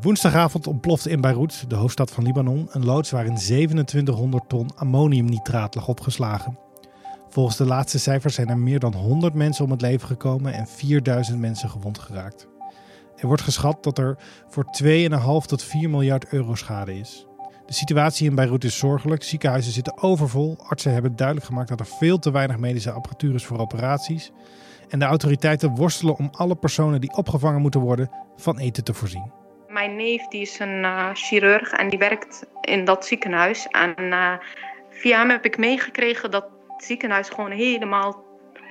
Woensdagavond ontplofte in Beirut, de hoofdstad van Libanon, een loods waarin 2700 ton ammoniumnitraat lag opgeslagen. Volgens de laatste cijfers zijn er meer dan 100 mensen om het leven gekomen en 4000 mensen gewond geraakt. Er wordt geschat dat er voor 2,5 tot 4 miljard euro schade is. De situatie in Beirut is zorgelijk. Ziekenhuizen zitten overvol. Artsen hebben duidelijk gemaakt dat er veel te weinig medische apparatuur is voor operaties. En de autoriteiten worstelen om alle personen die opgevangen moeten worden van eten te voorzien. Mijn neef die is een uh, chirurg en die werkt in dat ziekenhuis. En uh, via hem heb ik meegekregen dat het ziekenhuis gewoon helemaal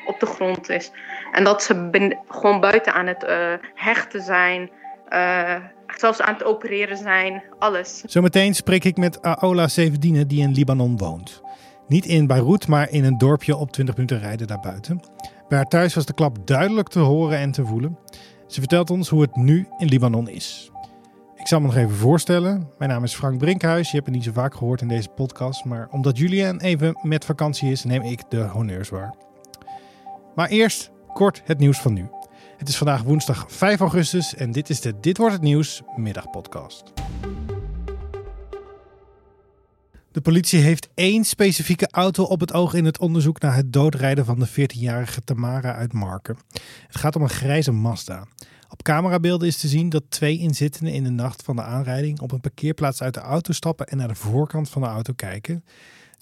op de grond is. En dat ze gewoon buiten aan het uh, hechten zijn. zelfs aan het opereren zijn. Alles. Zometeen spreek ik met Aola Sevedine die in Libanon woont. Niet in Beirut, maar in een dorpje op 20 minuten rijden daarbuiten. Bij haar thuis was de klap duidelijk te horen en te voelen. Ze vertelt ons hoe het nu in Libanon is. Ik zal me nog even voorstellen. Mijn naam is Frank Brinkhuis. Je hebt het niet zo vaak gehoord in deze podcast. Maar omdat Julian even met vakantie is, neem ik de honneurs waar. Maar eerst kort het nieuws van nu. Het is vandaag woensdag 5 augustus en dit is de Dit wordt het nieuws middagpodcast. De politie heeft één specifieke auto op het oog in het onderzoek naar het doodrijden van de 14-jarige Tamara uit Marken. Het gaat om een grijze Mazda. Op camerabeelden is te zien dat twee inzittenden in de nacht van de aanrijding op een parkeerplaats uit de auto stappen en naar de voorkant van de auto kijken.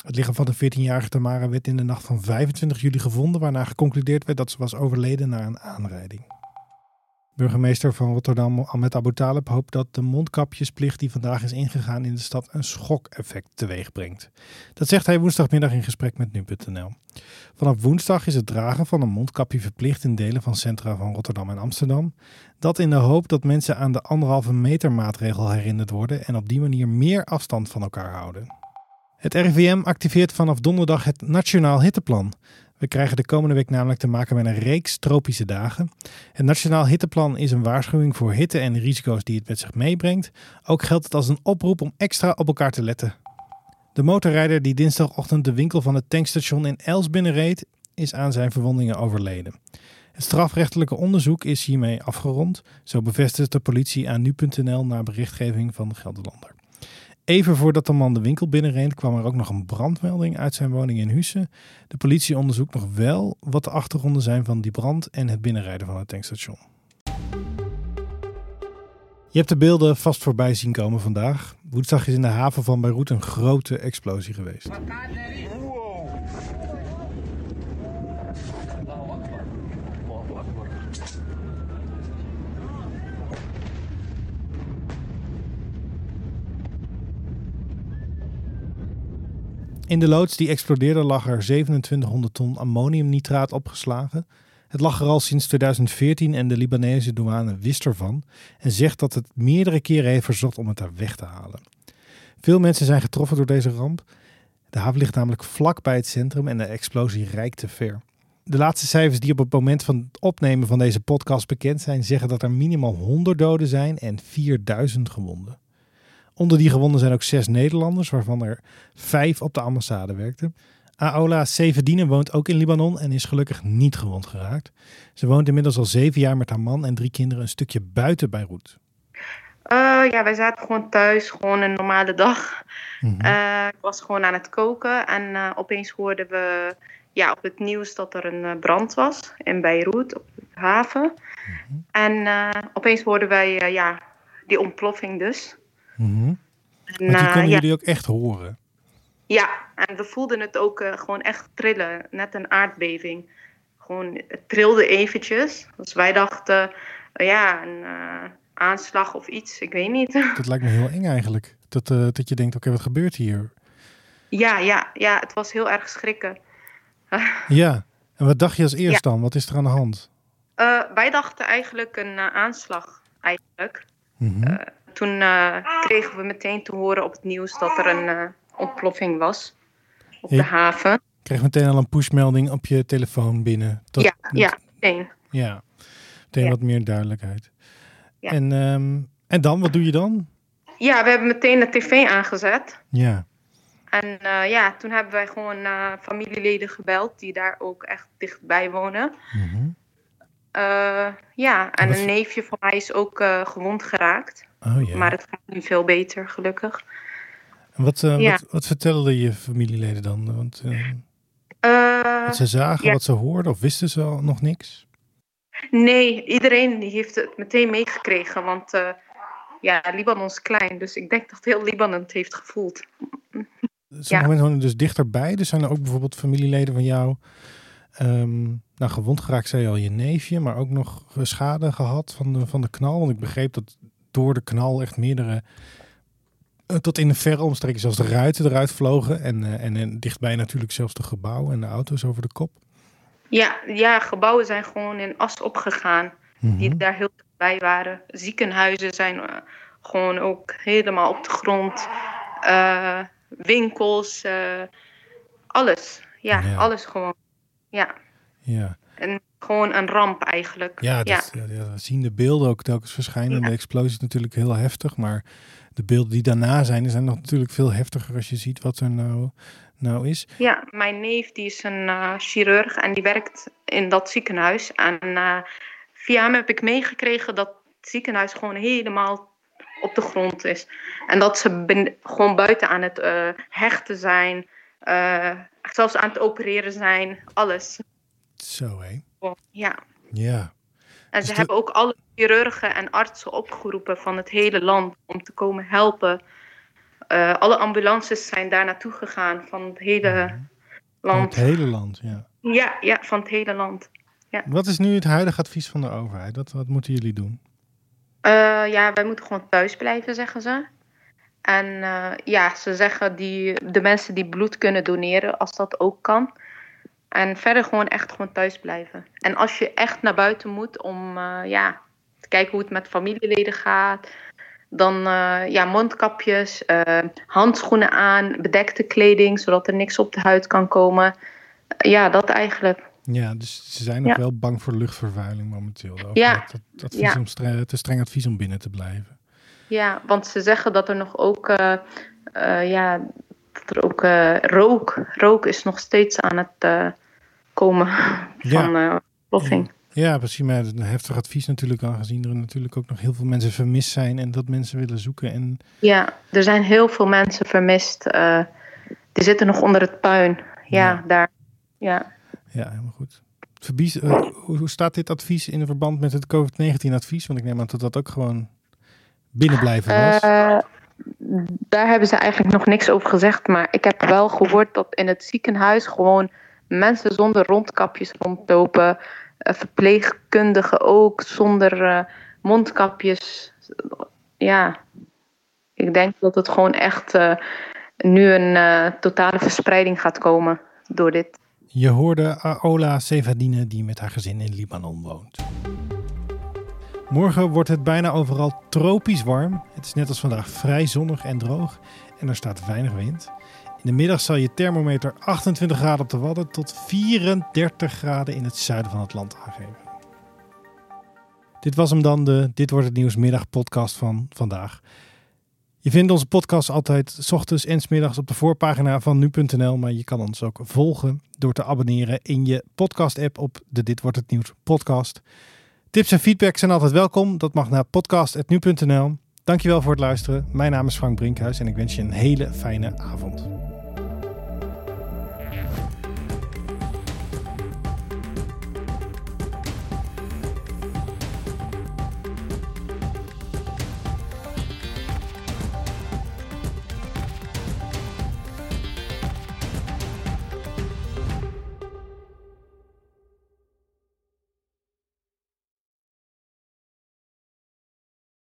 Het lichaam van de 14-jarige Tamara werd in de nacht van 25 juli gevonden, waarna geconcludeerd werd dat ze was overleden na een aanrijding. Burgemeester van Rotterdam, Ahmed Abu Talib, hoopt dat de mondkapjesplicht die vandaag is ingegaan in de stad een schokeffect teweeg brengt. Dat zegt hij woensdagmiddag in gesprek met nu.nl. Vanaf woensdag is het dragen van een mondkapje verplicht in delen van centra van Rotterdam en Amsterdam. Dat in de hoop dat mensen aan de anderhalve meter maatregel herinnerd worden en op die manier meer afstand van elkaar houden. Het RIVM activeert vanaf donderdag het Nationaal Hitteplan. We krijgen de komende week namelijk te maken met een reeks tropische dagen. Het Nationaal Hitteplan is een waarschuwing voor hitte en risico's die het met zich meebrengt. Ook geldt het als een oproep om extra op elkaar te letten. De motorrijder die dinsdagochtend de winkel van het tankstation in Els binnenreed, is aan zijn verwondingen overleden. Het strafrechtelijke onderzoek is hiermee afgerond, zo bevestigt de politie aan nu.nl na berichtgeving van de Gelderlander. Even voordat de man de winkel binnenreed, kwam er ook nog een brandmelding uit zijn woning in Husse. De politie onderzoekt nog wel wat de achtergronden zijn van die brand en het binnenrijden van het tankstation. Je hebt de beelden vast voorbij zien komen vandaag. Woensdag is in de haven van Beirut een grote explosie geweest. In de loods die explodeerde lag er 2700 ton ammoniumnitraat opgeslagen. Het lag er al sinds 2014 en de Libanese douane wist ervan en zegt dat het meerdere keren heeft verzocht om het daar weg te halen. Veel mensen zijn getroffen door deze ramp. De haven ligt namelijk vlak bij het centrum en de explosie reikte ver. De laatste cijfers die op het moment van het opnemen van deze podcast bekend zijn, zeggen dat er minimaal 100 doden zijn en 4000 gewonden. Onder die gewonden zijn ook zes Nederlanders, waarvan er vijf op de ambassade werkten. Aola Sevedine woont ook in Libanon en is gelukkig niet gewond geraakt. Ze woont inmiddels al zeven jaar met haar man en drie kinderen een stukje buiten Beirut. Uh, ja, wij zaten gewoon thuis, gewoon een normale dag. Mm ik was gewoon aan het koken en uh, opeens hoorden we ja, op het nieuws dat er een brand was in Beirut, op de haven. Mhm. En opeens hoorden wij ja, die ontploffing dus. Mm -hmm. en, die konden jullie ook echt horen? Ja, en we voelden het ook uh, gewoon echt trillen. Net een aardbeving. Gewoon, het trilde eventjes. Dus wij dachten, uh, ja, een aanslag of iets. Ik weet niet. Dat lijkt me heel eng eigenlijk. Dat, dat je denkt, oké, okay, wat gebeurt hier? Ja, ja, ja, het was heel erg schrikken. ja, en wat dacht je als eerst ja. dan? Wat is er aan de hand? wij dachten eigenlijk een aanslag, eigenlijk. Mm -hmm toen uh, kregen we meteen te horen op het nieuws dat er een uh, ontploffing was op de haven. Kreeg meteen al een pushmelding op je telefoon binnen? Tot, ja, ja, meteen. Ja, meteen ja. wat meer duidelijkheid. Ja. En, um, en dan, wat doe je dan? Ja, we hebben meteen de tv aangezet. Ja. En uh, ja, toen hebben wij gewoon familieleden gebeld die daar ook echt dichtbij wonen. Mm -hmm. Eh, ja, en een neefje van mij is ook eh, gewond geraakt. Oh ja. Maar het gaat nu veel beter, gelukkig. En wat, Ja. wat, wat vertelden je familieleden dan? Want, wat ze zagen, ja. wat ze hoorden of wisten ze al nog niks? nee, iedereen heeft het meteen meegekregen. Want ja, Libanon is klein. Dus ik denk dat heel Libanon het heeft gevoeld. Sommige mensen wonen dus dichterbij. Dus zijn er ook bijvoorbeeld familieleden van jou ehm, nou, gewond geraakt, zei je al, je neefje, maar ook nog schade gehad van de, van de knal. Want ik begreep dat door de knal echt meerdere, eh, tot in de verre omstreken zelfs de ruiten eruit vlogen. En, eh, en, en dichtbij natuurlijk zelfs de gebouwen en de auto's over de kop. Ja, ja, gebouwen zijn gewoon in as opgegaan. Die Mhm. daar heel dichtbij waren. Ziekenhuizen zijn eh, gewoon ook helemaal op de grond. Winkels, alles. Ja, Ja. alles gewoon. Ja, Ja, en gewoon een ramp eigenlijk. ja, dat, ja. ja, we zien de beelden ook telkens verschijnen. Ja. De explosie is natuurlijk heel heftig, maar de beelden die daarna zijn, zijn nog natuurlijk veel heftiger als je ziet wat er nou, nou is. Ja, mijn neef die is een eh, chirurg en die werkt in dat ziekenhuis. En eh, via hem heb ik meegekregen dat het ziekenhuis gewoon helemaal op de grond is. En dat ze ben- gewoon buiten aan het eh, hechten zijn. Zelfs aan het opereren zijn. Alles. Zo hé. Ja. Ja. En Dus ze de- hebben ook alle chirurgen en artsen opgeroepen van het hele land om te komen helpen. Eh, alle ambulances zijn daar naartoe gegaan van het hele Van het land. hele land, ja. Ja, ja, van het hele land. Wat is nu het huidige advies van de overheid? Wat, wat moeten jullie doen? Eh, ja, wij moeten gewoon thuis blijven, zeggen ze. En eh, ja, ze zeggen die, de mensen die bloed kunnen doneren, als dat ook kan. En verder gewoon echt gewoon thuis blijven. En als je echt naar buiten moet om eh, ja, te kijken hoe het met familieleden gaat, dan eh, ja, mondkapjes, handschoenen aan, bedekte kleding, zodat er niks op de huid kan komen. Ja, dat eigenlijk. Ja, dus ze zijn nog Ja. wel bang voor luchtvervuiling momenteel. De Ja. Dat, dat advies Ja. om stre- te streng advies om binnen te blijven. Ja, want ze zeggen dat er nog ook, eh, eh, ja, dat er ook eh, rook, rook is nog steeds aan het komen van eh ploffing. Ja, precies. Maar een heftig advies natuurlijk, aangezien er natuurlijk ook nog heel veel mensen vermist zijn en dat mensen willen zoeken. En Ja, er zijn heel veel mensen vermist. die zitten nog onder het puin. Ja, Ja. daar. Ja. ja, helemaal goed. Verbies, hoe, hoe staat dit advies in verband met het COVID-19-advies? Want ik neem aan dat dat ook gewoon binnen blijven was. Eh, daar hebben ze eigenlijk nog niks over gezegd. Maar ik heb wel gehoord dat in het ziekenhuis gewoon mensen zonder rondkapjes rondlopen. Eh, verpleegkundigen ook zonder eh, mondkapjes. Ja, ik denk dat het gewoon echt nu een totale verspreiding gaat komen door dit. Je hoorde Aola Sevadine die met haar gezin in Libanon woont. Morgen wordt het bijna overal tropisch warm. Het is net als vandaag vrij zonnig en droog en er staat weinig wind. In de middag zal je thermometer 28 graden op de Wadden tot 34 graden in het zuiden van het land aangeven. Dit was hem dan, de Dit wordt het nieuws middag podcast van vandaag. Je vindt onze podcast altijd 's ochtends en 's middags op de voorpagina van nu.nl. Maar je kan ons ook volgen door te abonneren in je podcast-app op de Dit Wordt Het Nieuws podcast. Tips en feedback zijn altijd welkom. Dat mag naar podcast.nu.nl. Dankjewel voor het luisteren. Mijn naam is Frank Brinkhuis en ik wens je een hele fijne avond.